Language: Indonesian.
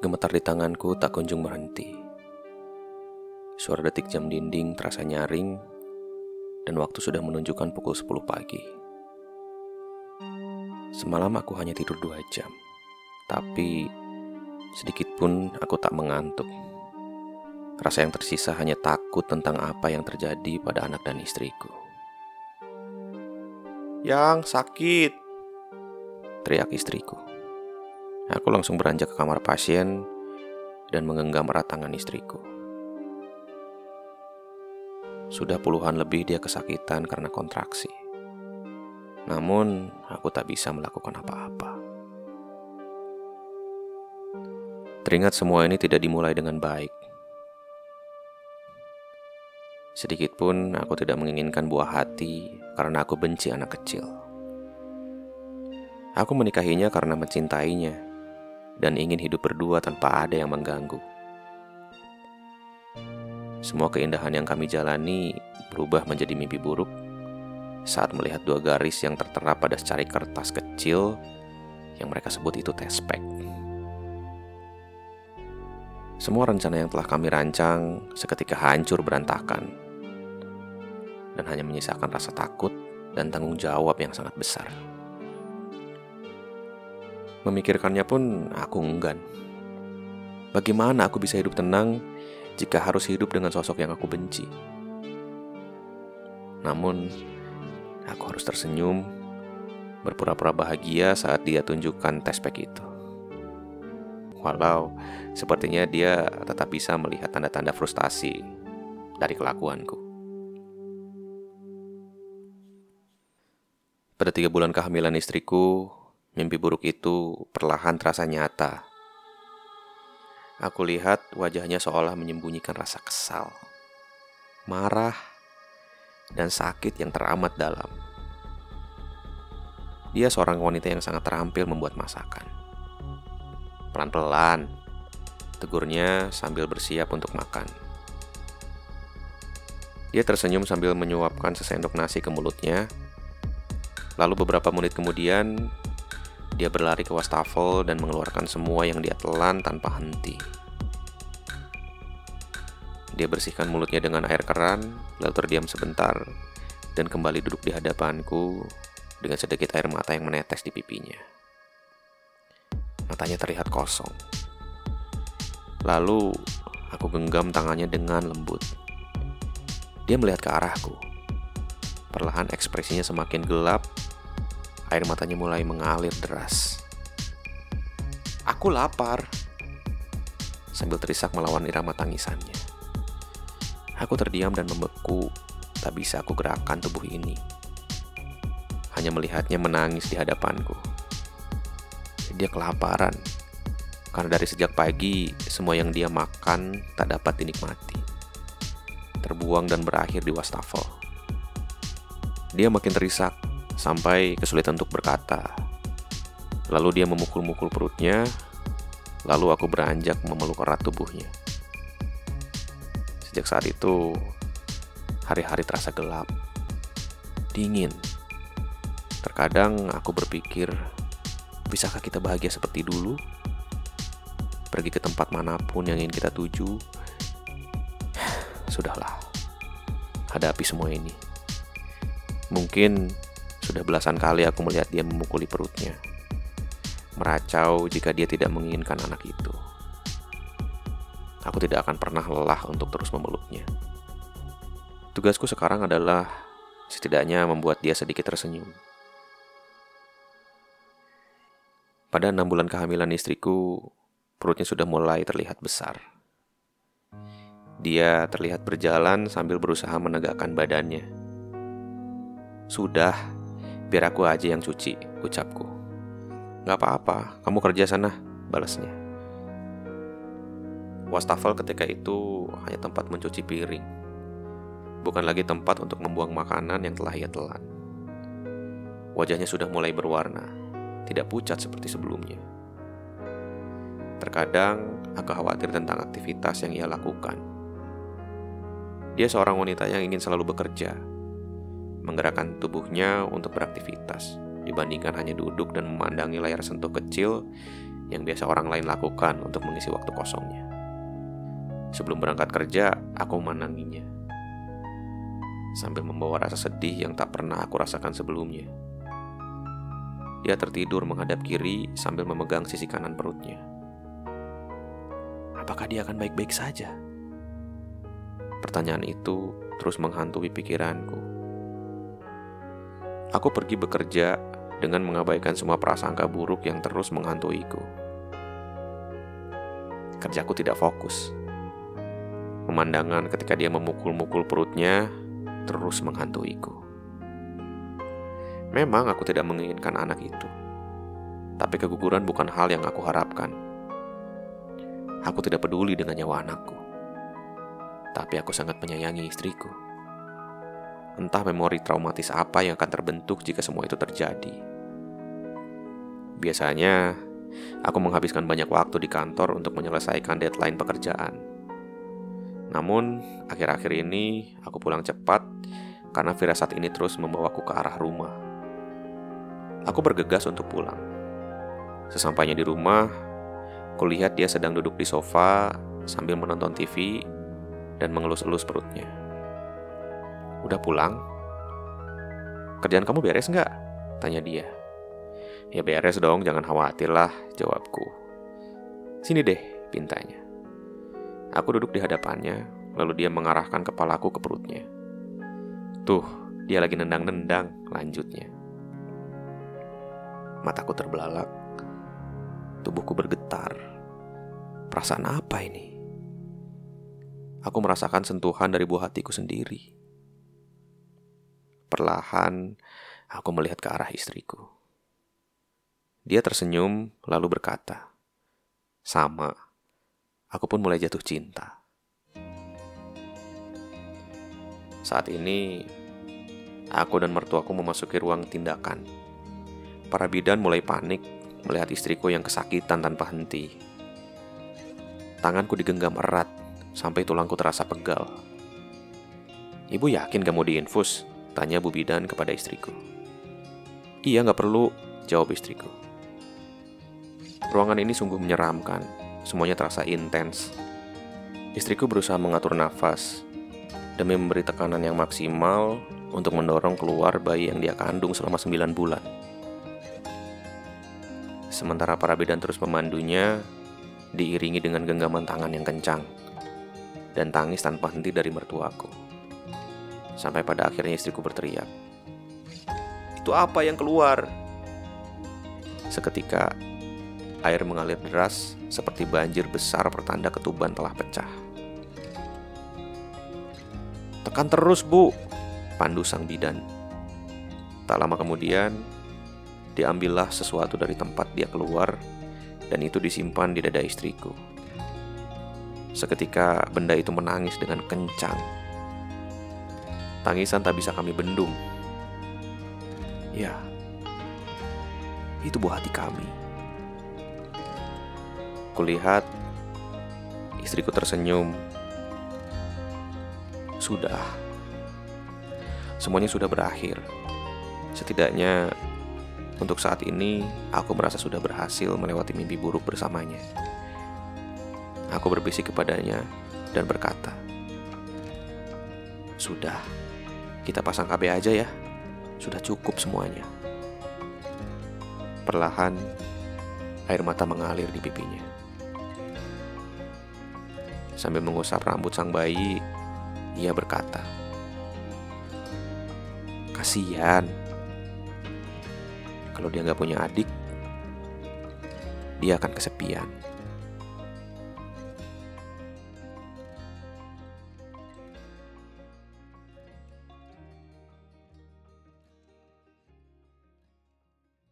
Gemetar di tanganku tak kunjung berhenti. Suara detik jam dinding terasa nyaring dan waktu sudah menunjukkan pukul 10 pagi. Semalam aku hanya tidur dua jam, tapi sedikit pun aku tak mengantuk. Rasa yang tersisa hanya takut tentang apa yang terjadi pada anak dan istriku. Yang sakit, teriak istriku. Aku langsung beranjak ke kamar pasien dan menggenggam erat tangan istriku. Sudah puluhan lebih dia kesakitan karena kontraksi. Namun, aku tak bisa melakukan apa-apa. Teringat semua ini tidak dimulai dengan baik. Sedikit pun aku tidak menginginkan buah hati karena aku benci anak kecil. Aku menikahinya karena mencintainya dan ingin hidup berdua tanpa ada yang mengganggu. Semua keindahan yang kami jalani berubah menjadi mimpi buruk saat melihat dua garis yang tertera pada secari kertas kecil yang mereka sebut itu tespek. Semua rencana yang telah kami rancang seketika hancur berantakan dan hanya menyisakan rasa takut dan tanggung jawab yang sangat besar. Memikirkannya pun aku enggan. Bagaimana aku bisa hidup tenang jika harus hidup dengan sosok yang aku benci? Namun, aku harus tersenyum, berpura-pura bahagia saat dia tunjukkan tespek itu. Walau sepertinya dia tetap bisa melihat tanda-tanda frustasi dari kelakuanku. Pada tiga bulan kehamilan istriku, Mimpi buruk itu perlahan terasa nyata. Aku lihat wajahnya seolah menyembunyikan rasa kesal, marah, dan sakit yang teramat dalam. Dia seorang wanita yang sangat terampil membuat masakan. Pelan-pelan, tegurnya sambil bersiap untuk makan. Dia tersenyum sambil menyuapkan sesendok nasi ke mulutnya. Lalu beberapa menit kemudian, dia berlari ke wastafel dan mengeluarkan semua yang dia telan tanpa henti. Dia bersihkan mulutnya dengan air keran, lalu terdiam sebentar, dan kembali duduk di hadapanku dengan sedikit air mata yang menetes di pipinya. Matanya terlihat kosong. Lalu, aku genggam tangannya dengan lembut. Dia melihat ke arahku. Perlahan ekspresinya semakin gelap Air matanya mulai mengalir deras. Aku lapar. Sambil terisak melawan irama tangisannya. Aku terdiam dan membeku. Tak bisa aku gerakkan tubuh ini. Hanya melihatnya menangis di hadapanku. Dia kelaparan. Karena dari sejak pagi, semua yang dia makan tak dapat dinikmati. Terbuang dan berakhir di wastafel. Dia makin terisak sampai kesulitan untuk berkata. Lalu dia memukul-mukul perutnya, lalu aku beranjak memeluk erat tubuhnya. Sejak saat itu, hari-hari terasa gelap, dingin. Terkadang aku berpikir, bisakah kita bahagia seperti dulu? Pergi ke tempat mana pun yang ingin kita tuju. Sudahlah, hadapi semua ini. Mungkin sudah belasan kali aku melihat dia memukuli perutnya. Meracau jika dia tidak menginginkan anak itu. Aku tidak akan pernah lelah untuk terus memeluknya. Tugasku sekarang adalah setidaknya membuat dia sedikit tersenyum. Pada enam bulan kehamilan istriku, perutnya sudah mulai terlihat besar. Dia terlihat berjalan sambil berusaha menegakkan badannya. Sudah, Biar aku aja yang cuci, ucapku. Gak apa-apa, kamu kerja sana, balasnya. Wastafel ketika itu hanya tempat mencuci piring. Bukan lagi tempat untuk membuang makanan yang telah ia telan. Wajahnya sudah mulai berwarna, tidak pucat seperti sebelumnya. Terkadang aku khawatir tentang aktivitas yang ia lakukan. Dia seorang wanita yang ingin selalu bekerja, menggerakkan tubuhnya untuk beraktivitas, dibandingkan hanya duduk dan memandangi layar sentuh kecil yang biasa orang lain lakukan untuk mengisi waktu kosongnya. Sebelum berangkat kerja, aku menanginya. Sambil membawa rasa sedih yang tak pernah aku rasakan sebelumnya. Dia tertidur menghadap kiri sambil memegang sisi kanan perutnya. Apakah dia akan baik-baik saja? Pertanyaan itu terus menghantui pikiranku. Aku pergi bekerja dengan mengabaikan semua prasangka buruk yang terus menghantuiku. Kerjaku tidak fokus. Pemandangan ketika dia memukul-mukul perutnya terus menghantuiku. Memang aku tidak menginginkan anak itu. Tapi keguguran bukan hal yang aku harapkan. Aku tidak peduli dengan nyawa anakku. Tapi aku sangat menyayangi istriku. Entah memori traumatis apa yang akan terbentuk jika semua itu terjadi. Biasanya, aku menghabiskan banyak waktu di kantor untuk menyelesaikan deadline pekerjaan. Namun, akhir-akhir ini aku pulang cepat karena firasat ini terus membawaku ke arah rumah. Aku bergegas untuk pulang. Sesampainya di rumah, kulihat dia sedang duduk di sofa sambil menonton TV dan mengelus-elus perutnya. Udah pulang? Kerjaan kamu beres nggak? Tanya dia. Ya beres dong, jangan khawatir lah, jawabku. Sini deh, pintanya. Aku duduk di hadapannya, lalu dia mengarahkan kepalaku ke perutnya. Tuh, dia lagi nendang-nendang, lanjutnya. Mataku terbelalak. Tubuhku bergetar. Perasaan apa ini? Aku merasakan sentuhan dari buah hatiku sendiri. Perlahan, aku melihat ke arah istriku. Dia tersenyum, lalu berkata, "Sama, aku pun mulai jatuh cinta." Saat ini, aku dan mertuaku memasuki ruang tindakan Para bidan mulai panik melihat istriku yang kesakitan tanpa henti. Tanganku digenggam erat sampai tulangku terasa pegal. Ibu yakin gak mau diinfus? Tanya Bu Bidan kepada istriku. Iya gak perlu, jawab istriku. Ruangan ini sungguh menyeramkan, semuanya terasa intens. Istriku berusaha mengatur nafas demi memberi tekanan yang maksimal untuk mendorong keluar bayi yang dia kandung selama 9 bulan. Sementara para bidan terus memandunya, diiringi dengan genggaman tangan yang kencang, dan tangis tanpa henti dari mertuaku. Sampai pada akhirnya istriku berteriak, Itu apa yang keluar? Seketika, air mengalir deras seperti banjir besar pertanda ketuban telah pecah. Tekan terus, Bu, pandu sang bidan. Tak lama kemudian, Diambillah sesuatu dari tempat dia keluar, dan itu disimpan di dada istriku. Seketika benda itu menangis dengan kencang. Tangisan tak bisa kami bendung. Ya, itu buah hati kami. Kulihat istriku tersenyum. Sudah, semuanya sudah berakhir. Setidaknya untuk saat ini, aku merasa sudah berhasil melewati mimpi buruk bersamanya. Aku berbisik kepadanya dan berkata, "Sudah, kita pasang KB aja ya. Sudah cukup semuanya." Perlahan, air mata mengalir di pipinya. Sambil mengusap rambut sang bayi, ia berkata, "Kasihan." kalau dia nggak punya adik, dia akan kesepian.